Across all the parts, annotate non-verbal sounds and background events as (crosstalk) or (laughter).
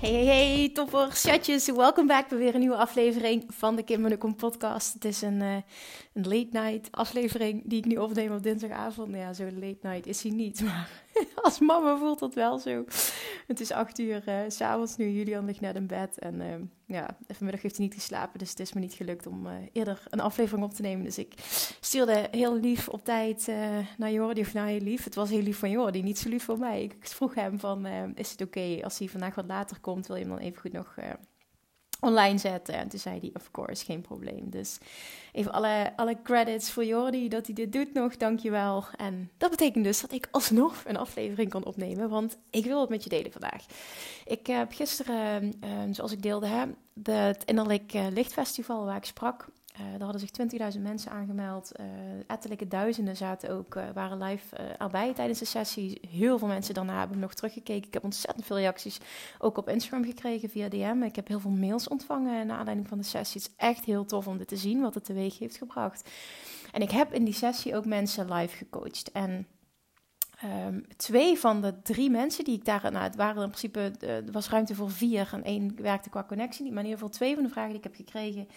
Hey, hey, hey, topper, chatjes. Welkom back bij weer een nieuwe aflevering van de Kim Kom podcast. Het is een, uh, een late night aflevering die ik nu opneem op dinsdagavond. Nou ja, zo late night is hij niet, (laughs) maar als mama voelt dat wel zo. Het is acht uur uh, s'avonds nu. Julian ligt net in bed. En uh, ja, vanmiddag heeft hij niet geslapen. Dus het is me niet gelukt om uh, eerder een aflevering op te nemen. Dus ik stuurde heel lief op tijd naar Jordi. Of nou, heel lief. Het was heel lief van Jordi. Niet zo lief voor mij. Ik vroeg hem van, is het oké als hij vandaag wat later komt? Wil je hem dan even goed nog online zetten. En toen zei hij, of course, geen probleem. Dus even alle, alle credits voor Jordi dat hij dit doet nog, dankjewel. En dat betekent dus dat ik alsnog een aflevering kan opnemen, want ik wil het met je delen vandaag. Ik heb gisteren, ehm, zoals ik deelde, het Innerlijk eh, Lichtfestival waar ik sprak, uh, er hadden zich 20.000 mensen aangemeld. Uh, ettelijke duizenden zaten ook, uh, waren live erbij tijdens de sessie. Heel veel mensen daarna hebben nog teruggekeken. Ik heb ontzettend veel reacties ook op Instagram gekregen via DM. Ik heb heel veel mails ontvangen naar aanleiding van de sessie. Het is echt heel tof om dit te zien, wat het teweeg heeft gebracht. En ik heb in die sessie ook mensen live gecoacht. En Um, twee van de drie mensen die ik daar, nou het waren in principe, er was ruimte voor vier en één werkte qua connectie, maar in ieder geval twee van de vragen die ik heb gekregen,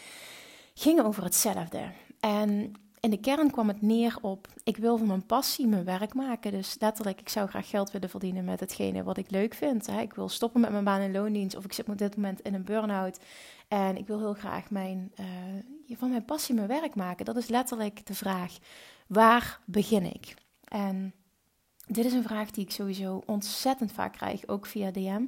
gingen over hetzelfde. En in de kern kwam het neer op: ik wil van mijn passie mijn werk maken. Dus letterlijk, ik zou graag geld willen verdienen met hetgene wat ik leuk vind. Ik wil stoppen met mijn baan in loondienst of ik zit op dit moment in een burn-out. En ik wil heel graag mijn, uh, van mijn passie mijn werk maken. Dat is letterlijk de vraag: waar begin ik? En dit is een vraag die ik sowieso ontzettend vaak krijg, ook via DM.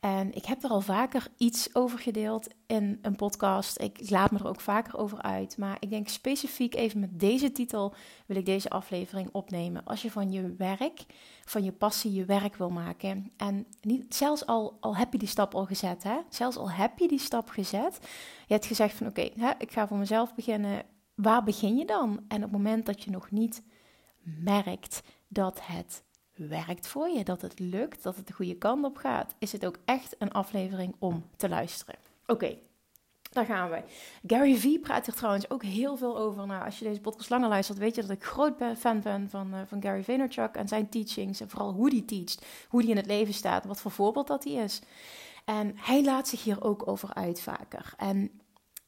En ik heb er al vaker iets over gedeeld in een podcast. Ik laat me er ook vaker over uit. Maar ik denk specifiek even met deze titel wil ik deze aflevering opnemen. Als je van je werk, van je passie, je werk wil maken. En niet, zelfs al, al heb je die stap al gezet, hè? zelfs al heb je die stap gezet. Je hebt gezegd van oké, ik ga voor mezelf beginnen. Waar begin je dan? En op het moment dat je nog niet merkt dat het werkt voor je, dat het lukt, dat het de goede kant op gaat, is het ook echt een aflevering om te luisteren. Oké, daar gaan we. Gary Vee praat er trouwens ook heel veel over. Nou, als je deze podcast langer luistert, weet je dat ik groot fan ben van, uh, van Gary Vaynerchuk en zijn teachings. En vooral hoe hij teacht, hoe hij in het leven staat, wat voor voorbeeld dat hij is. En hij laat zich hier ook over uit vaker. En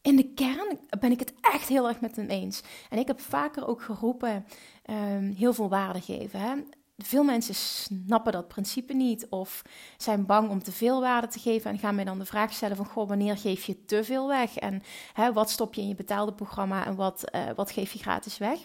in de kern ben ik het echt heel erg met hem eens. En ik heb vaker ook geroepen, um, heel veel waarde geven. Hè? veel mensen snappen dat principe niet of zijn bang om te veel waarde te geven en gaan mij dan de vraag stellen van goh, wanneer geef je te veel weg en hè, wat stop je in je betaalde programma en wat, uh, wat geef je gratis weg?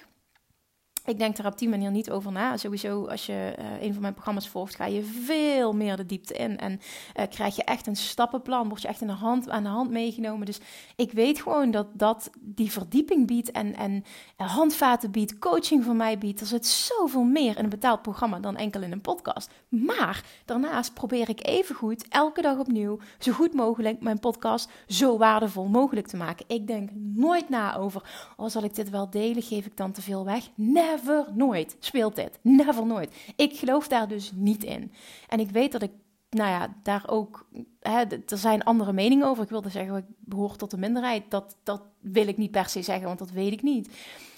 Ik denk daar op die manier niet over na. Sowieso, als je uh, een van mijn programma's volgt, ga je veel meer de diepte in. En uh, krijg je echt een stappenplan. Word je echt in de hand, aan de hand meegenomen. Dus ik weet gewoon dat dat die verdieping biedt. En, en handvaten biedt, coaching van mij biedt. Er zit zoveel meer in een betaald programma dan enkel in een podcast. Maar daarnaast probeer ik even goed, elke dag opnieuw, zo goed mogelijk mijn podcast zo waardevol mogelijk te maken. Ik denk nooit na over, oh, zal ik dit wel delen? Geef ik dan te veel weg? Nee Never nooit speelt dit. Never nooit. Ik geloof daar dus niet in. En ik weet dat ik, nou ja, daar ook, hè, er zijn andere meningen over. Ik wilde zeggen, ik behoor tot de minderheid. Dat, dat wil ik niet per se zeggen, want dat weet ik niet.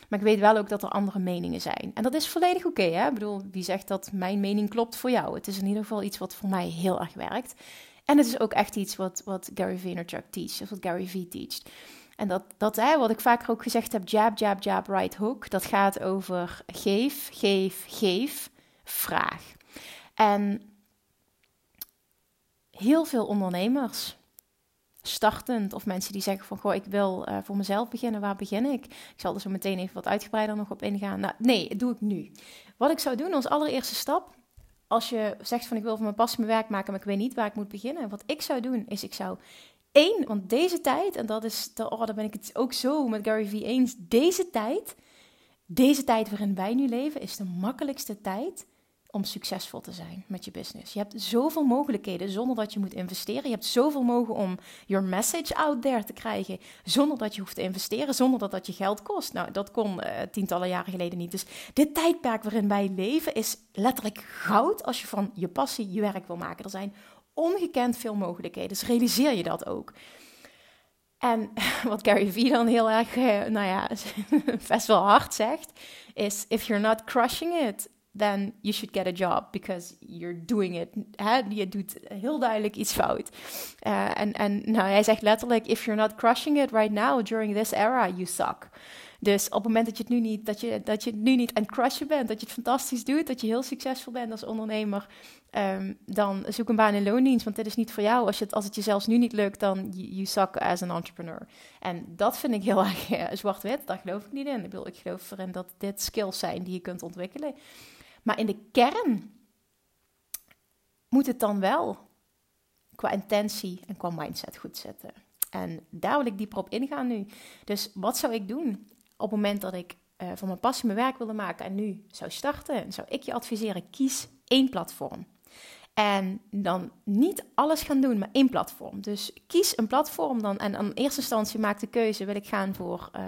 Maar ik weet wel ook dat er andere meningen zijn. En dat is volledig oké. ik bedoel, wie zegt dat mijn mening klopt voor jou? Het is in ieder geval iets wat voor mij heel erg werkt. En het is ook echt iets wat, wat Gary Vaynerchuk teacht, of wat Gary Vee teacht. En dat, dat hè, wat ik vaker ook gezegd heb, jab, jab, jab, right hook, dat gaat over geef, geef, geef, vraag. En heel veel ondernemers, startend of mensen die zeggen van, goh, ik wil uh, voor mezelf beginnen, waar begin ik? Ik zal er zo meteen even wat uitgebreider nog op ingaan. Nou, nee, dat doe ik nu. Wat ik zou doen als allereerste stap, als je zegt van ik wil van mijn passie mijn werk maken, maar ik weet niet waar ik moet beginnen. Wat ik zou doen, is ik zou één, want deze tijd, en dat is, oh, daar ben ik het ook zo met Gary Vee eens, deze tijd, deze tijd waarin wij nu leven, is de makkelijkste tijd om succesvol te zijn met je business. Je hebt zoveel mogelijkheden zonder dat je moet investeren. Je hebt zoveel mogelijk om your message out there te krijgen zonder dat je hoeft te investeren, zonder dat dat je geld kost. Nou, dat kon uh, tientallen jaren geleden niet. Dus dit tijdperk waarin wij leven is letterlijk goud als je van je passie je werk wil maken. Er zijn ongekend veel mogelijkheden, dus realiseer je dat ook. En (laughs) wat Gary Vee dan heel erg, eh, nou ja, (laughs) best wel hard zegt, is: If you're not crushing it, then you should get a job because you're doing it. Hè? Je doet heel duidelijk iets fout. Uh, en, en nou, hij zegt letterlijk: If you're not crushing it right now during this era, you suck. Dus op het moment dat je het nu niet, dat je, dat je nu niet aan het crushen bent, dat je het fantastisch doet, dat je heel succesvol bent als ondernemer, um, dan zoek een baan in loondienst, want dit is niet voor jou. Als, je het, als het je zelfs nu niet lukt, dan you, suck as an entrepreneur. En dat vind ik heel (laughs) erg uh, zwart-wit, daar geloof ik niet in. Ik, bedoel, ik geloof erin dat dit skills zijn die je kunt ontwikkelen. Maar in de kern moet het dan wel qua intentie en qua mindset goed zitten. En daar wil ik dieper op ingaan nu. Dus wat zou ik doen op het moment dat ik uh, van mijn passie mijn werk wilde maken en nu zou starten? Zou ik je adviseren, kies één platform. En dan niet alles gaan doen, maar één platform. Dus kies een platform dan. En in eerste instantie maak de keuze: wil ik gaan voor uh,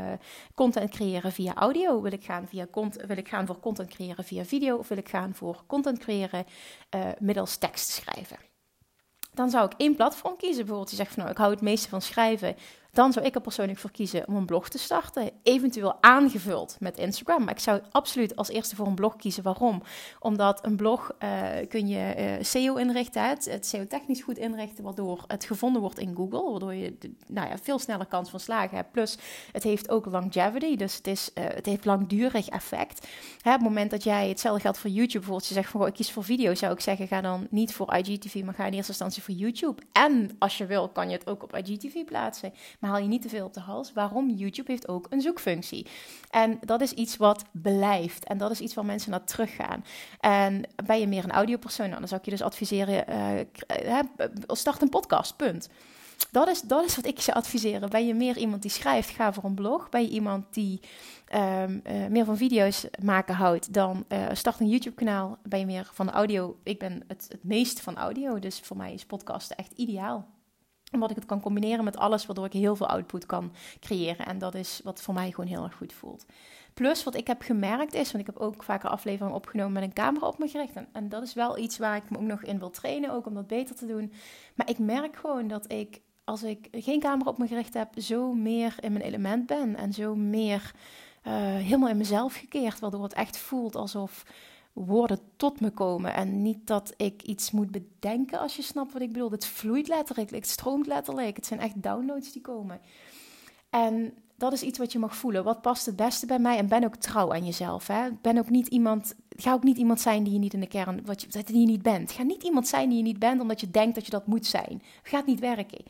content creëren via audio? Wil ik, gaan via wil ik gaan voor content creëren via video? Of wil ik gaan voor content creëren uh, middels tekst schrijven? Dan zou ik één platform kiezen. Bijvoorbeeld, je zegt van nou, ik hou het meeste van schrijven dan zou ik er persoonlijk voor kiezen om een blog te starten. Eventueel aangevuld met Instagram. Maar ik zou absoluut als eerste voor een blog kiezen. Waarom? Omdat een blog uh, kun je uh, SEO inrichten, het, het SEO-technisch goed inrichten, waardoor het gevonden wordt in Google. Waardoor je nou ja, veel sneller kans van slagen hebt. Plus, het heeft ook longevity, dus het, is, uh, het heeft langdurig effect. Hè, op het moment dat jij, hetzelfde geldt voor YouTube bijvoorbeeld, je zegt van, ik kies voor video, zou ik zeggen, ga dan niet voor IGTV, maar ga in eerste instantie voor YouTube. En als je wil, kan je het ook op IGTV plaatsen. Maar haal je niet te veel op de hals. Waarom? YouTube heeft ook een zoekfunctie. En dat is iets wat blijft. En dat is iets waar mensen naar teruggaan. En ben je meer een audiopersoon, nou, dan zou ik je dus adviseren, uh, start een podcast, punt. Dat is, dat is wat ik zou adviseren. Ben je meer iemand die schrijft, ga voor een blog. Ben je iemand die um, uh, meer van video's maken houdt, dan start een YouTube-kanaal. Ben je meer van audio? Ik ben het, het meest van audio, dus voor mij is podcast echt ideaal omdat ik het kan combineren met alles, waardoor ik heel veel output kan creëren. En dat is wat voor mij gewoon heel erg goed voelt. Plus, wat ik heb gemerkt is, want ik heb ook vaker afleveringen opgenomen met een camera op me gericht. En, dat is wel iets waar ik me ook nog in wil trainen, ook om dat beter te doen. Maar ik merk gewoon dat ik, als ik geen camera op me gericht heb, zo meer in mijn element ben. En zo meer uh, helemaal in mezelf gekeerd, waardoor het echt voelt alsof woorden tot me komen. En niet dat ik iets moet bedenken als je snapt wat ik bedoel. Het vloeit letterlijk, het stroomt letterlijk. Het zijn echt downloads die komen. En dat is iets wat je mag voelen. Wat past het beste bij mij? En ben ook trouw aan jezelf. Hè? Ben ook niet iemand, ga ook niet iemand zijn die je niet in de kern, wat je, die je niet bent. Ga niet iemand zijn die je niet bent omdat je denkt dat je dat moet zijn. Gaat niet werken.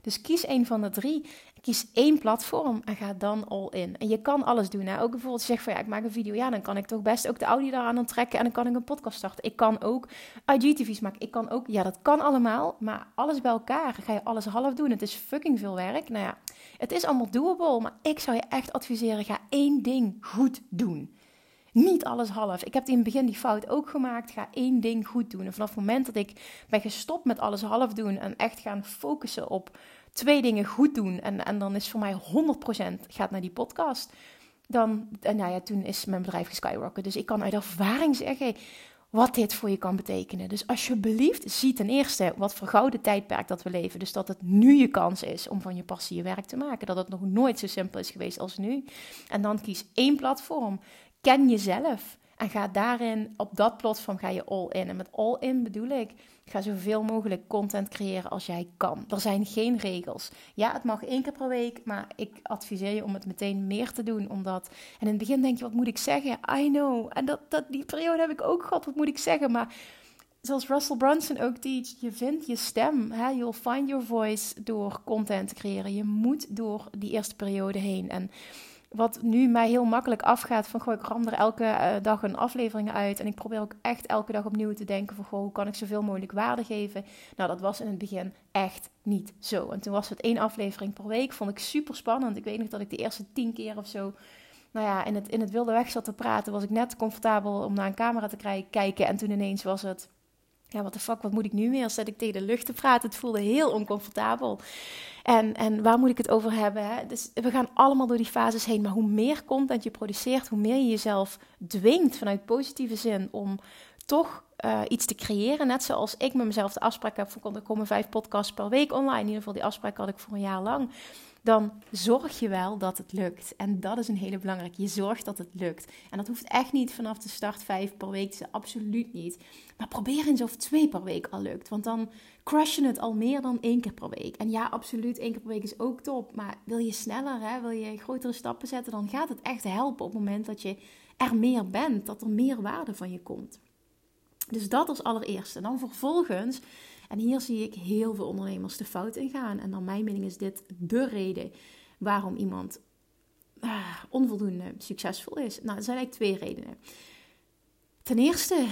Dus kies een van de drie. Kies één platform en ga dan all in. En je kan alles doen. Hè? Ook bijvoorbeeld zeg van ja, ik maak een video. Ja, dan kan ik toch best ook de audio daaraan onttrekken en dan kan ik een podcast starten. Ik kan ook IGTV's maken. Ik kan ook, ja, dat kan allemaal. Maar alles bij elkaar ga je alles half doen. Het is fucking veel werk. Nou ja, het is allemaal doable. Maar ik zou je echt adviseren, ga één ding goed doen. Niet alles half. Ik heb in het begin die fout ook gemaakt. Ga één ding goed doen. En vanaf het moment dat ik ben gestopt met alles half doen en echt gaan focussen op twee dingen goed doen. En, en dan is voor mij 100% gaat naar die podcast. Dan, en nou ja, toen is mijn bedrijf geskyrocket. Dus ik kan uit ervaring zeggen wat dit voor je kan betekenen. Dus alsjeblieft, zie ten eerste wat voor gouden tijdperk dat we leven. Dus dat het nu je kans is om van je passie je werk te maken. Dat het nog nooit zo simpel is geweest als nu. En dan kies één platform. Ken jezelf. En ga daarin, op dat platform ga je all in. En met all in bedoel ik, ga zoveel mogelijk content creëren als jij kan. Er zijn geen regels. Ja, het mag één keer per week, maar ik adviseer je om het meteen meer te doen. Omdat, en in het begin denk je, wat moet ik zeggen? I know. En dat, dat, die periode heb ik ook gehad, wat moet ik zeggen? Maar zoals Russell Brunson ook teach, je vindt je stem. Hè? You'll find your voice door content te creëren. Je moet door die eerste periode heen. En wat nu mij heel makkelijk afgaat van goh, ik ram er elke eh, dag een aflevering uit en ik probeer ook echt elke dag opnieuw te denken van goh, hoe kan ik zoveel mogelijk waarde geven? Nou, dat was in het begin echt niet zo. En toen was het één aflevering per week, vond ik super spannend. Ik weet nog dat ik de eerste tien keer of zo, nou ja, in het, in het wilde weg zat te praten, was ik net comfortabel om naar een camera te kijken en toen ineens was het ja, wat de fuck, wat moet ik nu meer? Zet ik tegen de lucht te praten? Het voelde heel oncomfortabel. En, en waar moet ik het over hebben? Hè? Dus we gaan allemaal door die fases heen. Maar hoe meer content je produceert, hoe meer je jezelf dwingt vanuit positieve zin om toch uh, iets te creëren. Net zoals ik met mezelf de afspraak heb van er komen vijf podcasts per week online. In ieder geval die afspraak had ik voor een jaar lang dan zorg je wel dat het lukt. En dat is een hele belangrijke. Je zorgt dat het lukt. En dat hoeft echt niet vanaf de start vijf per week te absoluut niet. Maar probeer eens of twee per week al lukt. Want dan crush je het al meer dan één keer per week. En ja, absoluut, één keer per week is ook top. Maar wil je sneller, hè? wil je grotere stappen zetten, dan gaat het echt helpen op het moment dat je er meer bent. Dat er meer waarde van je komt. Dus dat als allereerste. Dan vervolgens en hier zie ik heel veel ondernemers de fout in gaan. En naar mijn mening is dit de reden waarom iemand ah, onvoldoende succesvol is. Nou, er zijn eigenlijk twee redenen. Ten eerste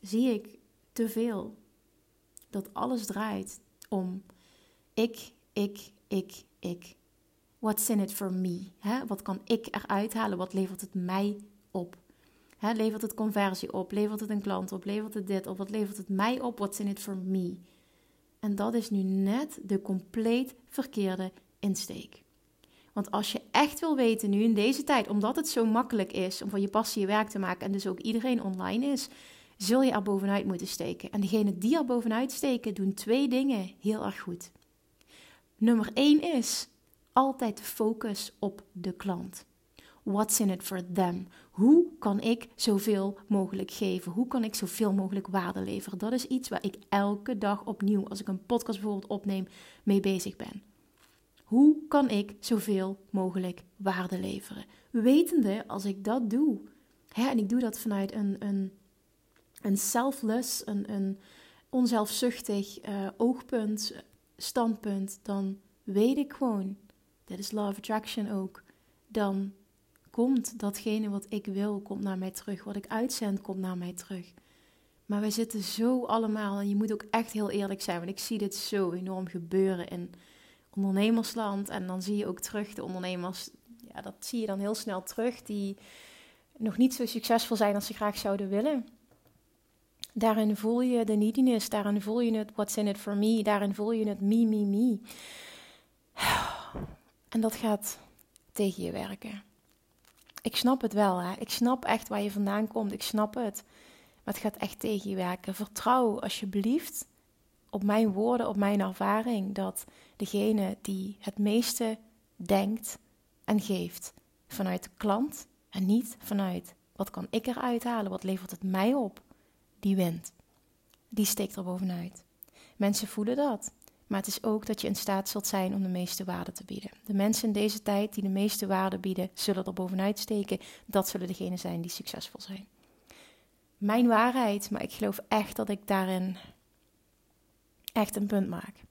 zie ik te veel dat alles draait om ik, ik, ik, ik. What's in it for me? Wat kan ik eruit halen? Wat levert het mij op? Levert het conversie op? Levert het een klant op? Levert het dit op? Wat levert het mij op? What's in it for me? En dat is nu net de compleet verkeerde insteek. Want als je echt wil weten nu in deze tijd, omdat het zo makkelijk is om van je passie je werk te maken en dus ook iedereen online is, zul je er bovenuit moeten steken. En degenen die er bovenuit steken, doen twee dingen heel erg goed. Nummer één is altijd focus op de klant. What's in it for them? Hoe kan ik zoveel mogelijk geven? Hoe kan ik zoveel mogelijk waarde leveren? Dat is iets waar ik elke dag opnieuw, als ik een podcast bijvoorbeeld opneem, mee bezig ben. Hoe kan ik zoveel mogelijk waarde leveren? Wetende als ik dat doe, hè, en ik doe dat vanuit een, een, een selfless, een, een onzelfzuchtig uh, oogpunt, standpunt, dan weet ik gewoon, dat is law of attraction ook, dan komt datgene wat ik wil, komt naar mij terug. Wat ik uitzend, komt naar mij terug. Maar wij zitten zo allemaal, en je moet ook echt heel eerlijk zijn, want ik zie dit zo enorm gebeuren in ondernemersland. En dan zie je ook terug de ondernemers, ja, dat zie je dan heel snel terug, die nog niet zo succesvol zijn als ze graag zouden willen. Daarin voel je de neediness, daarin voel je het what's in it for me, daarin voel je het me, me, me. (sighs) En dat gaat tegen je werken ik snap het wel. Hè? Ik snap echt waar je vandaan komt. Ik snap het. Maar het gaat echt tegen je werken. Vertrouw alsjeblieft op mijn woorden, op mijn ervaring. Dat degene die het meeste denkt en geeft vanuit de klant en niet vanuit wat kan ik eruit halen, wat levert het mij op, die wint. Die steekt er bovenuit. Mensen voelen dat. Maar het is ook dat je in staat zult zijn om de meeste waarde te bieden. De mensen in deze tijd die de meeste waarde bieden, zullen er bovenuit steken. Dat zullen degenen zijn die succesvol zijn. Mijn waarheid, maar ik geloof echt dat ik daarin echt een punt maak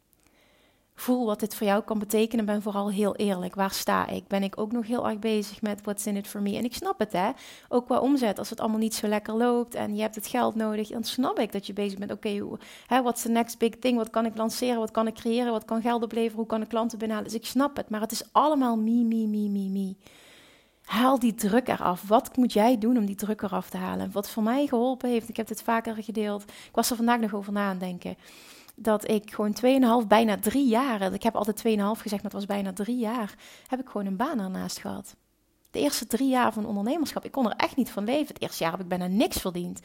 voel wat dit voor jou kan betekenen. Ben vooral heel eerlijk. Waar sta ik? Ben ik ook nog heel erg bezig met what's in it for me? En ik snap het, hè. Ook qua omzet. Als het allemaal niet zo lekker loopt en je hebt het geld nodig, dan snap ik dat je bezig bent. Oké, okay, what's the next big thing? Wat kan ik lanceren? Wat kan ik creëren? Wat kan geld opleveren? Hoe kan ik klanten binnenhalen? Dus ik snap het. Maar het is allemaal me, me, me, me, me. Haal die druk eraf. Wat moet jij doen om die druk eraf te halen? Wat voor mij geholpen heeft, ik heb dit vaker gedeeld. Ik was er vandaag nog over na denken dat ik gewoon 2,5, bijna drie jaar, ik heb altijd 2,5 gezegd, maar het was bijna drie jaar, heb ik gewoon een baan ernaast gehad. De eerste drie jaar van ondernemerschap, ik kon er echt niet van leven. Het eerste jaar heb ik bijna niks verdiend.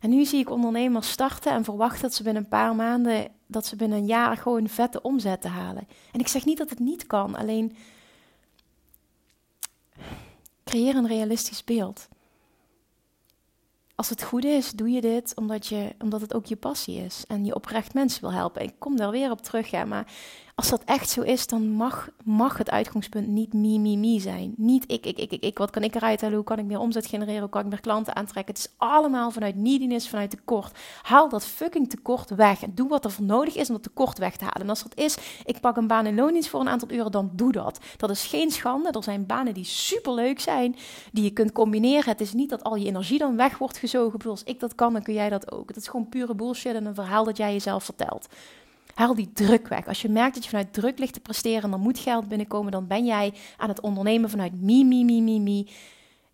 En nu zie ik ondernemers starten en verwachten dat ze binnen een paar maanden, dat ze binnen een jaar gewoon vette omzetten halen. En ik zeg niet dat het niet kan, alleen creëer een realistisch beeld als het goed is, doe je dit omdat, je, omdat het ook je passie is en je oprecht mensen wil helpen. Ik kom daar weer op terug, ja, maar als dat echt zo is, dan mag, mag het uitgangspunt niet me, me, me zijn. Niet ik, ik, ik, ik, ik. Wat kan ik eruit halen? Hoe kan ik meer omzet genereren? Hoe kan ik meer klanten aantrekken? Het is allemaal vanuit neediness, vanuit tekort. Haal dat fucking tekort weg. En doe wat er voor nodig is om dat tekort weg te halen. En als dat is, ik pak een baan in loondienst voor een aantal uren, dan doe dat. Dat is geen schande. Er zijn banen die super leuk zijn, die je kunt combineren. Het is niet dat al je energie dan weg wordt gezogen. Als ik dat kan, dan kun jij dat ook. Het is gewoon pure bullshit en een verhaal dat jij jezelf vertelt. Haal die druk weg. Als je merkt dat je vanuit druk ligt te presteren en dan moet geld binnenkomen, dan ben jij aan het ondernemen vanuit mi, mi, mi, mi, mi.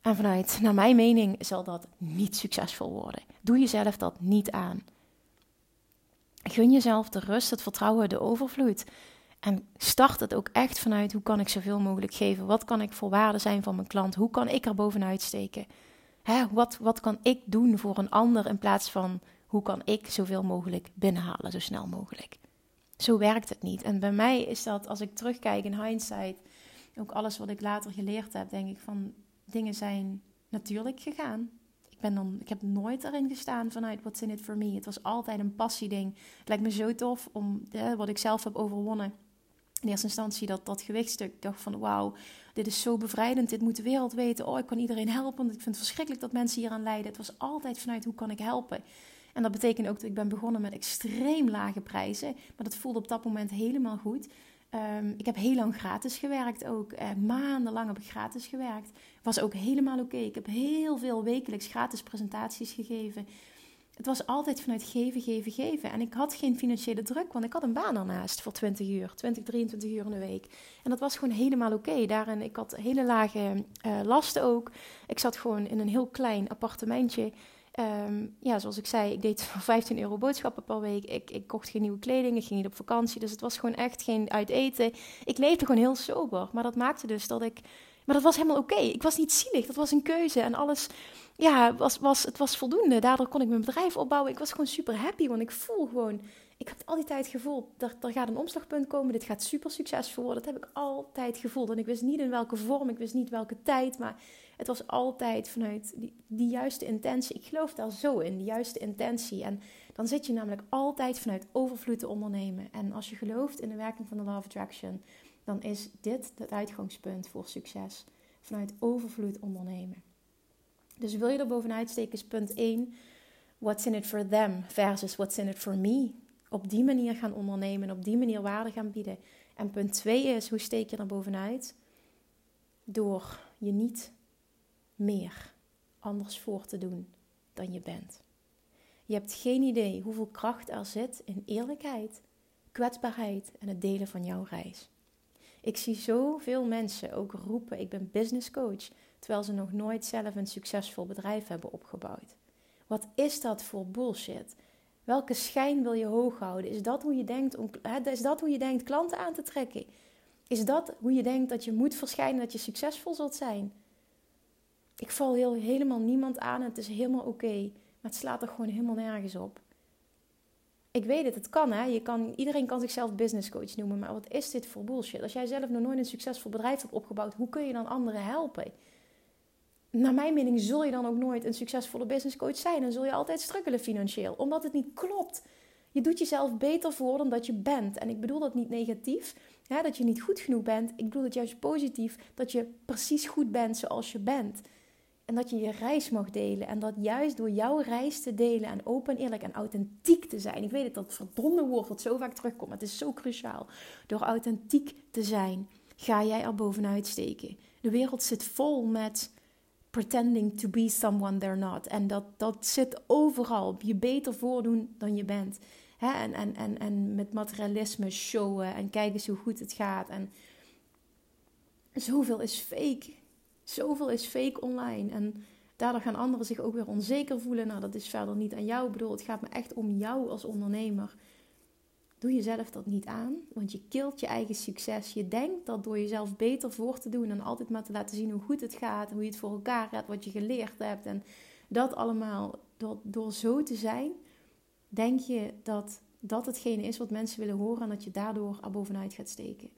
En vanuit, naar mijn mening, zal dat niet succesvol worden. Doe jezelf dat niet aan. Gun jezelf de rust, het vertrouwen, de overvloed. En start het ook echt vanuit hoe kan ik zoveel mogelijk geven? Wat kan ik voor waarde zijn van mijn klant? Hoe kan ik er bovenuit steken? Hè, wat, wat kan ik doen voor een ander in plaats van hoe kan ik zoveel mogelijk binnenhalen, zo snel mogelijk? Zo werkt het niet. En bij mij is dat, als ik terugkijk in hindsight, ook alles wat ik later geleerd heb, denk ik van dingen zijn natuurlijk gegaan. Ik, ben dan, ik heb nooit erin gestaan vanuit what's in it for me. Het was altijd een passieding. Het lijkt me zo tof om wat ik zelf heb overwonnen. In eerste instantie dat, dat gewichtstuk. Ik dacht van wauw, dit is zo bevrijdend. Dit moet de wereld weten. Oh, ik kan iedereen helpen. Want ik vind het verschrikkelijk dat mensen hier aan lijden. Het was altijd vanuit hoe kan ik helpen. En dat betekent ook dat ik ben begonnen met extreem lage prijzen. Maar dat voelde op dat moment helemaal goed. Um, ik heb heel lang gratis gewerkt ook. Uh, maandenlang heb ik gratis gewerkt. Was ook helemaal oké. Ik heb heel veel wekelijks gratis presentaties gegeven. Het was altijd vanuit geven, geven, geven. En ik had geen financiële druk, want ik had een baan ernaast voor 20 uur, 20, 23 uur in de week. En dat was gewoon helemaal oké. Daarin, ik had hele lage uh, lasten ook. Ik zat gewoon in een heel klein appartementje. Ehm, ja, zoals ik zei, ik deed (laughs) 15 euro boodschappen per week. Ik, ik kocht geen nieuwe kleding, ik ging niet op vakantie. Dus het was gewoon echt geen uit eten. Ik leefde gewoon heel sober. Maar dat maakte dus dat ik... Maar dat was helemaal oké. Ik was niet zielig, dat was een keuze. En alles, ja, was, was, het was voldoende. Daardoor kon ik mijn bedrijf opbouwen. Ik was gewoon super happy, want ik voel gewoon... Ik heb al die tijd gevoeld, er, er gaat een omslagpunt komen. Dit gaat super succesvol worden. Dat heb ik altijd gevoeld. En ik wist niet in welke vorm, ik wist niet welke tijd. Maar het was altijd vanuit die, juiste intentie. Ik geloof daar zo in, die juiste intentie. En dan zit je namelijk altijd vanuit overvloed te ondernemen. En als je gelooft in de werking van de Law of Attraction, dan is dit het uitgangspunt voor succes. Vanuit overvloed ondernemen. Dus wil je er bovenuit steken, is punt 1. What's in it for them versus what's in it for me. Op die manier gaan ondernemen en op die manier waarde gaan bieden. En punt 2 is, hoe steek je er bovenuit? Door je niet meer anders voor te doen dan je bent. Je hebt geen idee hoeveel kracht er zit in eerlijkheid, kwetsbaarheid en het delen van jouw reis. Ik zie zoveel mensen ook roepen: ik ben business coach, terwijl ze nog nooit zelf een succesvol bedrijf hebben opgebouwd. Wat is dat voor bullshit? Welke schijn wil je hoog houden? Is dat hoe je denkt om, is dat hoe je denkt klanten aan te trekken? Is dat hoe je denkt dat je moet verschijnen dat je succesvol zult zijn? Ik val helemaal niemand aan. Het is helemaal oké. maar het slaat er gewoon helemaal nergens op. Ik weet het, het kan hè. Je kan, iedereen kan zichzelf business coach noemen. Maar wat is dit voor bullshit? Als jij zelf nog nooit een succesvol bedrijf hebt opgebouwd, hoe kun je dan anderen helpen? Naar mijn mening zul je dan ook nooit een succesvolle business coach zijn. En zul je altijd struggelen financieel. Omdat het niet klopt. Je doet jezelf beter voor dan dat je bent. En ik bedoel dat niet negatief, dat je niet goed genoeg bent. Ik bedoel het juist positief, dat je precies goed bent zoals je bent. En dat je je reis mag delen. En dat juist door jouw reis te delen en open, eerlijk en authentiek te zijn. Ik weet het, dat verdomde woord wat zo vaak terugkomt. Het is zo cruciaal. Door authentiek te zijn, ga jij er bovenuit steken. De wereld zit vol met pretending to be someone they're not. En dat, dat zit overal. Je beter voordoen dan je bent. En, en, en, en met materialisme showen en kijken eens hoe goed het gaat. En zoveel is fake. Zoveel is fake online. En daardoor gaan anderen zich ook weer onzeker voelen. Nou, dat is verder niet aan jou. Ik bedoel, het gaat me echt om jou als ondernemer. Doe jezelf dat niet aan, want je kilt je eigen succes. Je denkt dat door jezelf beter voor te doen en altijd maar te laten zien hoe goed het gaat, hoe je het voor elkaar hebt, wat je geleerd hebt en dat allemaal, door, door zo te zijn, denk je dat dat hetgene is wat mensen willen horen en dat je daardoor er bovenuit gaat steken.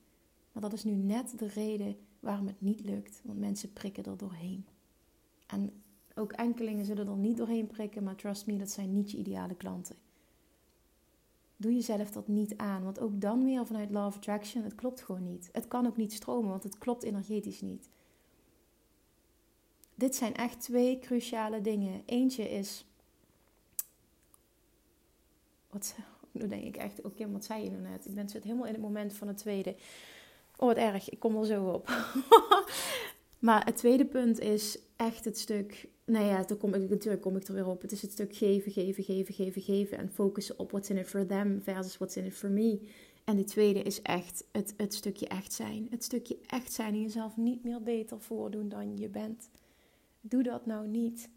Maar dat is nu net de reden waarom het niet lukt. Want mensen prikken er doorheen. En ook enkelingen zullen er niet doorheen prikken, maar trust me, dat zijn niet je ideale klanten. doe jezelf dat niet aan. Want ook dan weer vanuit Law of Attraction, het klopt gewoon niet. Het kan ook niet stromen, want het klopt energetisch niet. Dit zijn echt twee cruciale dingen. Eentje is. Wat, (laughs) nu denk ik echt, oké, wat zei je nou net? Ik ben zit helemaal in het moment van het tweede. Oh, wat erg, ik kom er zo op. (laughs) maar het tweede punt is echt het stuk. Nou ja, dan kom ik, natuurlijk kom ik er weer op. Het is het stuk geven, geven, geven, geven, geven. En focussen op what's in it for them versus what's in it for me. En de tweede is echt het, het stukje echt zijn. Het stukje echt zijn en jezelf niet meer beter voordoen dan je bent. Doe dat nou niet.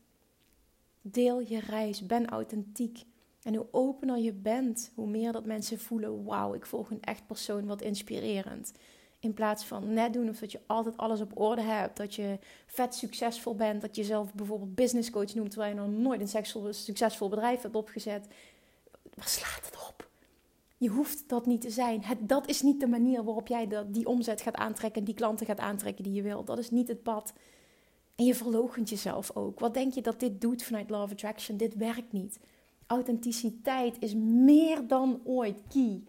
Deel je reis. Ben authentiek. En hoe opener je bent, hoe meer dat mensen voelen: wauw, ik volg een echt persoon, wat inspirerend. In plaats van net doen of dat je altijd alles op orde hebt. Dat je vet succesvol bent. Dat je zelf bijvoorbeeld business coach noemt. Terwijl je nog nooit een succesvol bedrijf hebt opgezet. Waar slaat het op? Je hoeft dat niet te zijn. Dat is niet de manier waarop jij die omzet gaat aantrekken. Die klanten gaat aantrekken die je wil. Dat is niet het pad. En je verloochent jezelf ook. Wat denk je dat dit doet vanuit of Attraction? Dit werkt niet. Authenticiteit is meer dan ooit key.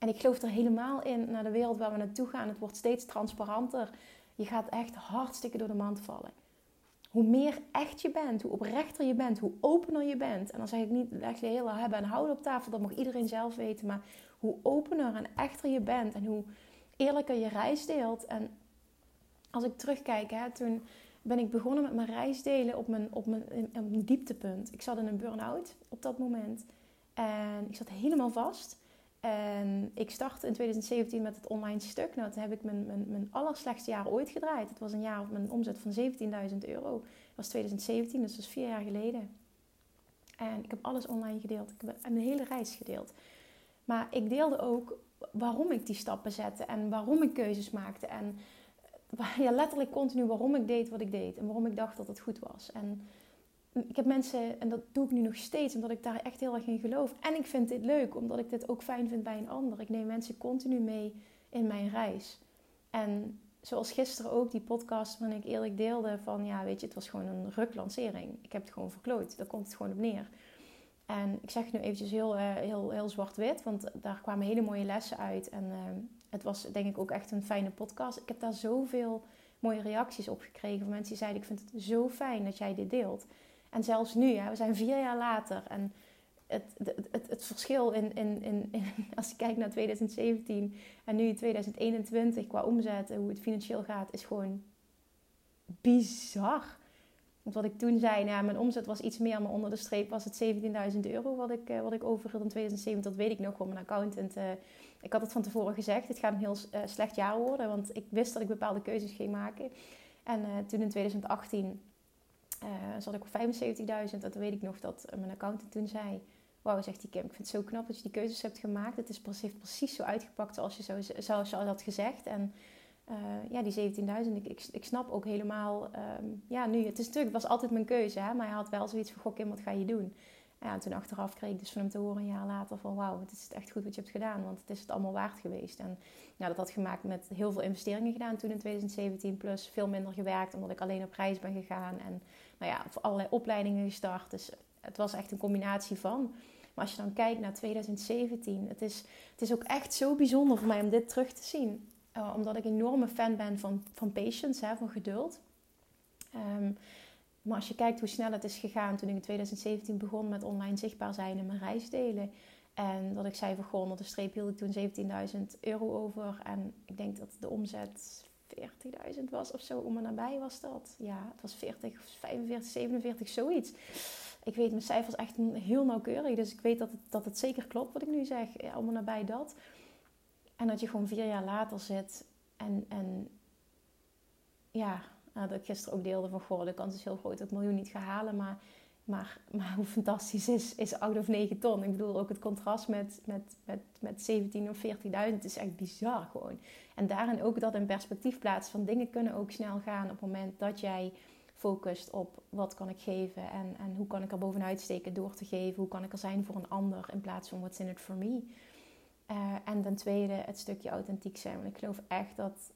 En ik geloof er helemaal in naar de wereld waar we naartoe gaan. Het wordt steeds transparanter. Je gaat echt hartstikke door de mand vallen. Hoe meer echt je bent, hoe oprechter je bent, hoe opener je bent. En dan zeg ik niet, leg je hele hebben en houden op tafel, dat mag iedereen zelf weten. Maar hoe opener en echter je bent en hoe eerlijker je reis deelt. En als ik terugkijk, hè, toen ben ik begonnen met mijn reisdelen op mijn, op mijn, op mijn dieptepunt. Ik zat in een burn-out op dat moment. En ik zat helemaal vast. En ik startte in 2017 met het online stuk. Nou, toen heb ik mijn, mijn, mijn allerslechtste jaar ooit gedraaid. Het was een jaar met een omzet van 17.000 euro. Dat was 2017, dus dat is vier jaar geleden. En ik heb alles online gedeeld. Ik heb mijn hele reis gedeeld. Maar ik deelde ook waarom ik die stappen zette en waarom ik keuzes maakte. En (laughs) ja, letterlijk continu waarom ik deed wat ik deed en waarom ik dacht dat het goed was. En ik heb mensen, en dat doe ik nu nog steeds, omdat ik daar echt heel erg in geloof. En ik vind dit leuk, omdat ik dit ook fijn vind bij een ander. Ik neem mensen continu mee in mijn reis. En zoals gisteren ook die podcast waarin ik eerlijk deelde van, ja, weet je, het was gewoon een ruklancering. Ik heb het gewoon verklooid. Daar komt het gewoon op neer. En ik zeg het nu eventjes heel, uh, heel, heel zwart-wit, want daar kwamen hele mooie lessen uit. En uh, het was denk ik ook echt een fijne podcast. Ik heb daar zoveel mooie reacties op gekregen van mensen die zeiden: Ik vind het zo fijn dat jij dit deelt. En zelfs nu, hè, we zijn vier jaar later en het, het, het, verschil in, in, in, (laughs) als je kijkt naar 2017 en nu 2021 qua omzet en hoe het financieel gaat, is gewoon bizar. Want wat ik toen zei, nou, mijn omzet was iets meer, maar onder de streep was het 17.000 euro wat ik, uh, wat ik overhield in 2017. Dat weet ik nog, gewoon mijn accountant. Uh, ik had het van tevoren gezegd, het gaat een heel uh, slecht jaar worden, want ik wist dat ik bepaalde keuzes ging maken. En toen in 2018 zat ik op 75.000. Dat weet ik nog dat mijn accountant toen zei... Wauw, zegt die Kim, ik vind het zo knap dat je die keuzes hebt gemaakt. Het is precies, precies zo uitgepakt zoals je, zo, zoals je al had gezegd. En uh, ja, die 17.000, ik, ik, snap ook helemaal... Um, ja, nu, het is natuurlijk, het was altijd mijn keuze. Hè, maar hij had wel zoiets van, goh Kim, wat ga je doen? Ja, en toen achteraf kreeg ik dus van hem te horen een jaar later van... Wauw, het is echt goed wat je hebt gedaan, want het is het allemaal waard geweest. En ja, dat had gemaakt met heel veel investeringen gedaan toen in 2017. Plus veel minder gewerkt, omdat ik alleen op reis ben gegaan. En nou ja, allerlei opleidingen gestart. Dus het was echt een combinatie van. Maar als je dan kijkt naar 2017, het is, het is ook echt zo bijzonder voor mij om dit terug te zien. Uh, omdat ik een enorme fan ben van, van patience, hè, van geduld. Um, maar als je kijkt hoe snel het is gegaan toen ik in 2017 begon met online zichtbaar zijn en mijn reis delen. En dat ik zei van de streep hield ik toen 17.000 euro over. En ik denk dat de omzet 40.000 was of zo, om en nabij was dat. Ja, het was 40, 45, 47, zoiets. Ik weet mijn cijfers echt heel nauwkeurig, dus ik weet dat het, dat het zeker klopt wat ik nu zeg. Om en nabij dat. En dat je gewoon vier jaar later zit en, en ja, nou, dat ik gisteren ook deelde van, goh, de kans is heel groot dat ik miljoen niet ga halen, maar... Maar, maar hoe fantastisch is, is 8 of 9 ton. Ik bedoel, ook het contrast met, met, met, met 17 of 40.000 is echt bizar gewoon. En daarin ook dat in perspectief plaatsen van dingen kunnen ook snel gaan op het moment dat jij focust op wat kan ik geven en, en hoe kan ik er bovenuit steken door te geven. Hoe kan ik er zijn voor een ander in plaats van what's in it for me. Uh, en ten tweede het stukje authentiek zijn. Want ik geloof echt dat,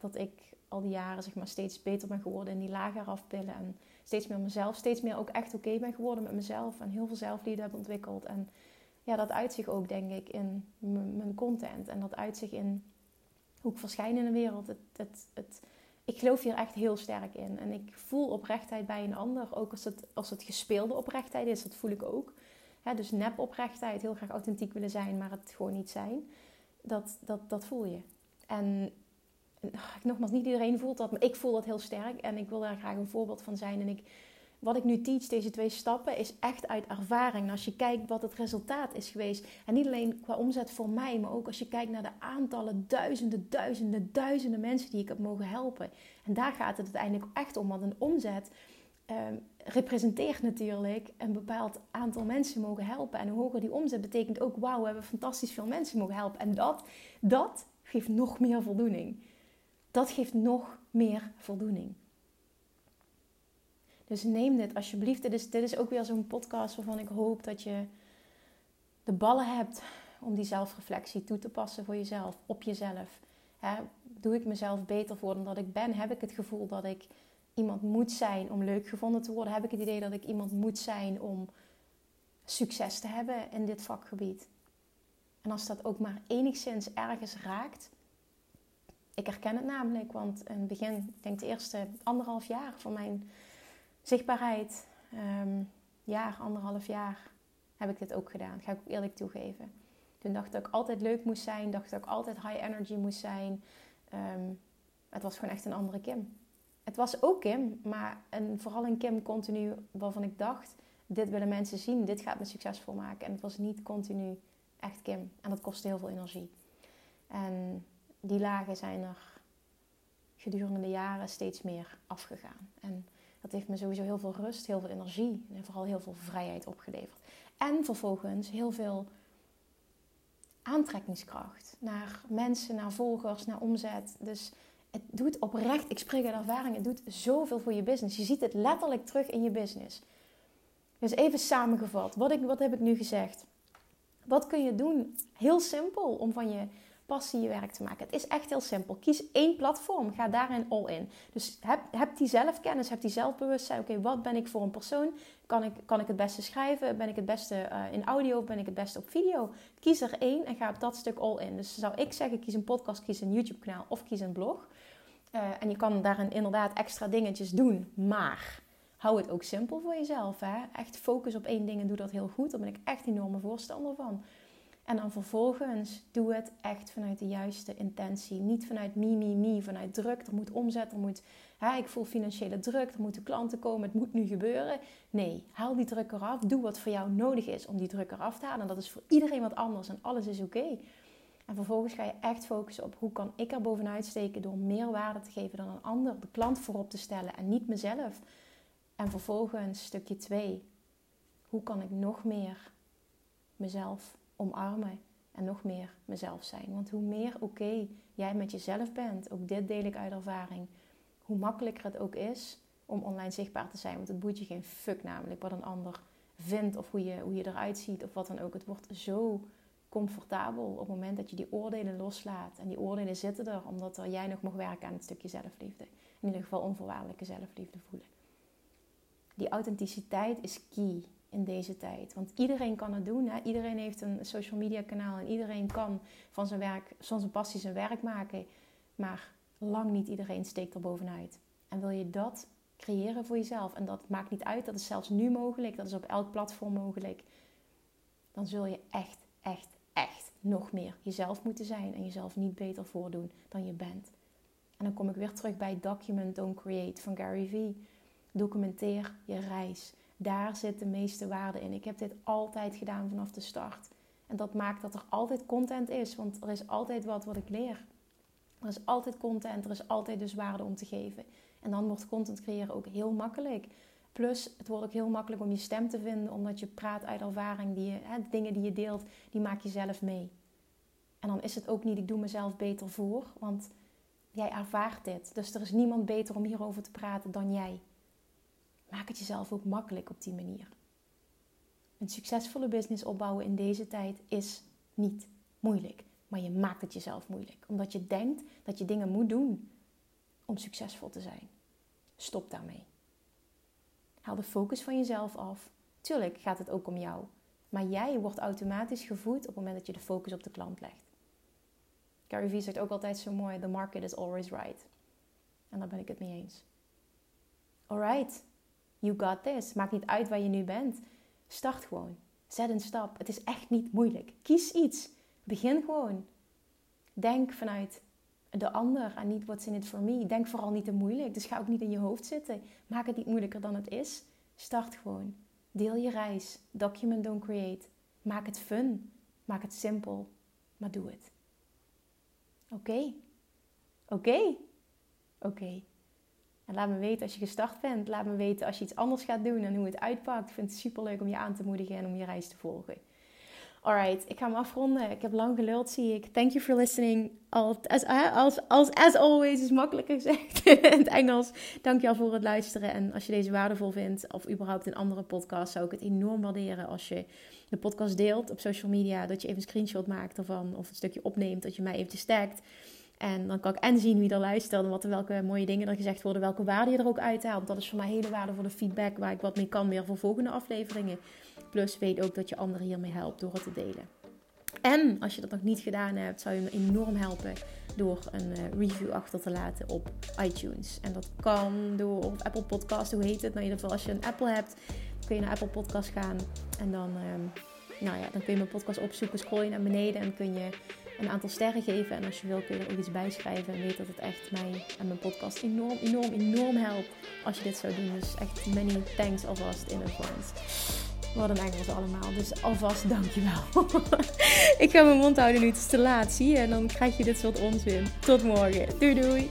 dat ik al die jaren zeg maar, steeds beter ben geworden in die lager afpillen. En steeds meer mezelf, steeds meer ook echt oké ben geworden met mezelf. En heel veel zelfliefde heb ontwikkeld. En ja, dat uit zich ook, denk ik, in mijn content. En dat uit zich in hoe ik verschijn in de wereld. Het, het, het, ik geloof hier echt heel sterk in. En ik voel oprechtheid bij een ander. Ook als het, als het gespeelde oprechtheid is, dat voel ik ook. dus nep oprechtheid, heel graag authentiek willen zijn, maar het gewoon niet zijn. Dat, dat, dat voel je. En nogmaals, niet iedereen voelt dat, maar ik voel dat heel sterk. En ik wil daar graag een voorbeeld van zijn. En ik wat ik nu teach, deze twee stappen, is echt uit ervaring. En als je kijkt wat het resultaat is geweest, en niet alleen qua omzet voor mij, maar ook als je kijkt naar de aantallen duizenden, duizenden, duizenden mensen die ik heb mogen helpen. En daar gaat het uiteindelijk echt om, want een omzet eh, representeert natuurlijk een bepaald aantal mensen mogen helpen. En hoe hoger die omzet betekent ook, wauw, we hebben fantastisch veel mensen mogen helpen. En dat, dat geeft nog meer voldoening. Dat geeft nog meer voldoening. Dus neem dit alsjeblieft. Dit is, ook weer zo'n podcast waarvan ik hoop dat je de ballen hebt om die zelfreflectie toe te passen voor jezelf, op jezelf. doe ik mezelf beter voor dan dat ik ben? Heb ik het gevoel dat ik iemand moet zijn om leuk gevonden te worden? Heb ik het idee dat ik iemand moet zijn om succes te hebben in dit vakgebied? En als dat ook maar enigszins ergens raakt. Ik herken het namelijk, want in het begin, ik denk de eerste anderhalf jaar van mijn zichtbaarheid, um, jaar, anderhalf jaar, heb ik dit ook gedaan. Ga ik ook eerlijk toegeven. Toen dacht ik dat ik altijd leuk moest zijn, dacht dat ik altijd high energy moest zijn. Ehm, het was gewoon echt een andere Kim. Het was ook Kim, maar een, vooral een Kim continu waarvan ik dacht: dit willen mensen zien, dit gaat me succesvol maken. En het was niet continu echt Kim. En dat kostte heel veel energie. En die lagen zijn er gedurende de jaren steeds meer afgegaan. En dat heeft me sowieso heel veel rust, heel veel energie en vooral heel veel vrijheid opgeleverd. En vervolgens heel veel aantrekkingskracht naar mensen, naar volgers, naar omzet. Dus het doet oprecht, ik spreek uit ervaring, het doet zoveel voor je business. Je ziet het letterlijk terug in je business. Dus even samengevat, wat, ik, wat heb ik nu gezegd? Wat kun je doen? Heel simpel om van je passie je werk te maken. Het is echt heel simpel. Kies één platform, ga daarin all in. Dus heb, heb die zelfkennis, heb die zelfbewustzijn. Oké, wat ben ik voor een persoon? Kan ik, kan ik het beste schrijven? Ben ik het beste uh, in audio? Ben ik het beste op video? Kies er één en ga op dat stuk all in. Dus zou ik zeggen, kies een podcast, kies een YouTube kanaal of kies een blog. Uh, en je kan daarin inderdaad extra dingetjes doen, maar hou het ook simpel voor jezelf. Hè? Echt focus op één ding en doe dat heel goed. Daar ben ik echt enorme voorstander van. En dan vervolgens doe het echt vanuit de juiste intentie. Niet vanuit me, me, me, vanuit druk. Er moet omzet, er moet, hè, ik voel financiële druk, er moeten klanten komen, het moet nu gebeuren. Nee, haal die druk eraf. Doe wat voor jou nodig is om die druk eraf te halen. En dat is voor iedereen wat anders en alles is oké. En vervolgens ga je echt focussen op hoe kan ik er bovenuit steken door meer waarde te geven dan een ander. De klant voorop te stellen en niet mezelf. En vervolgens stukje 2. Hoe kan ik nog meer mezelf omarmen en nog meer mezelf zijn. Want hoe meer oké jij met jezelf bent, ook dit deel ik uit ervaring, hoe makkelijker het ook is om online zichtbaar te zijn. Want het boeit je geen fuck namelijk wat een ander vindt of hoe je, hoe je eruit ziet of wat dan ook. Het wordt zo comfortabel op het moment dat je die oordelen loslaat. En die oordelen zitten er omdat er jij nog mag werken aan het stukje zelfliefde. In ieder geval onvoorwaardelijke zelfliefde voelen. Die authenticiteit is key in deze tijd. Want iedereen kan het doen. Hè? Iedereen heeft een social media kanaal en iedereen kan van zijn, werk, van zijn passie zijn werk maken. Maar lang niet iedereen steekt er bovenuit. En wil je dat creëren voor jezelf, en dat maakt niet uit, dat is zelfs nu mogelijk, dat is op elk platform mogelijk, dan zul je echt, echt, echt nog meer jezelf moeten zijn en jezelf niet beter voordoen dan je bent. En dan kom ik weer terug bij Document Don't Create van Gary Vee. Documenteer je reis. Daar zit de meeste waarde in. Ik heb dit altijd gedaan vanaf de start. En dat maakt dat er altijd content is, want er is altijd wat wat ik leer. Er is altijd content, er is altijd dus waarde om te geven. En dan wordt content creëren ook heel makkelijk. Plus, het wordt ook heel makkelijk om je stem te vinden, omdat je praat uit ervaring. Die je, hè, de dingen die je deelt, die maak je zelf mee. En dan is het ook niet, ik doe mezelf beter voor, want jij ervaart dit. Dus er is niemand beter om hierover te praten dan jij. Maak het jezelf ook makkelijk op die manier. Een succesvolle business opbouwen in deze tijd is niet moeilijk, maar je maakt het jezelf moeilijk, omdat je denkt dat je dingen moet doen om succesvol te zijn. Stop daarmee. Haal de focus van jezelf af. Tuurlijk gaat het ook om jou. Maar jij wordt automatisch gevoed op het moment dat je de focus op de klant legt. Gary Vee zegt ook altijd zo mooi: The market is always right. En daar ben ik het mee eens. Alright, you got this. Maakt niet uit waar je nu bent. Start gewoon. Zet een stap. Het is echt niet moeilijk. Kies iets. Begin gewoon. Denk vanuit de ander en niet what's in it for me. Denk vooral niet te moeilijk. Dus ga ook niet in je hoofd zitten. Maak het niet moeilijker dan het is. Start gewoon. Deel je reis. Document, don't create. Maak het fun. Maak het simpel. Maar doe het. Oké. Oké. Oké. En laat me weten als je gestart bent. Laat me weten als je iets anders gaat doen en hoe het uitpakt. Ik vind het super leuk om je aan te moedigen en om je reis te volgen. Alright, ik ga hem afronden. Ik heb lang geluld, zie ik. Thank you for listening. As, as, as, as always is makkelijker gezegd (laughs) in het Engels. Dankjewel voor het luisteren. En als je deze waardevol vindt, of überhaupt een andere podcast, zou ik het enorm waarderen als je de podcast deelt op social media. Dat je even een screenshot maakt ervan, of een stukje opneemt, dat je mij even tagt. En dan kan ik en zien wie er luistert en wat, welke mooie dingen er gezegd worden, welke waarde je er ook uithaalt. Dat is voor mij hele waardevolle feedback waar ik wat mee kan weer voor volgende afleveringen. Plus weet ook dat je anderen hiermee helpt door het te delen. En als je dat nog niet gedaan hebt, zou je me enorm helpen door een eh, review achter te laten op iTunes. En dat kan door op Apple Podcast, hoe heet het? Nou, in ieder geval als je een Apple hebt, kun je naar Apple Podcast gaan. En dan, ehm, nou ja, dan kun je mijn podcast opzoeken, scroll je naar beneden en kun je een aantal sterren geven. En als je wil kun je er ook iets bij schrijven. En weet dat het echt mij en mijn podcast enorm, enorm, enorm helpt als je dit zou doen. Dus echt many thanks alvast in advance. Wat een Engels allemaal. Dus alvast dankjewel. (laughs) ik ga mijn mond houden nu. Het is te laat, zie je? En dan krijg je dit soort onzin. Tot morgen. Doei doei.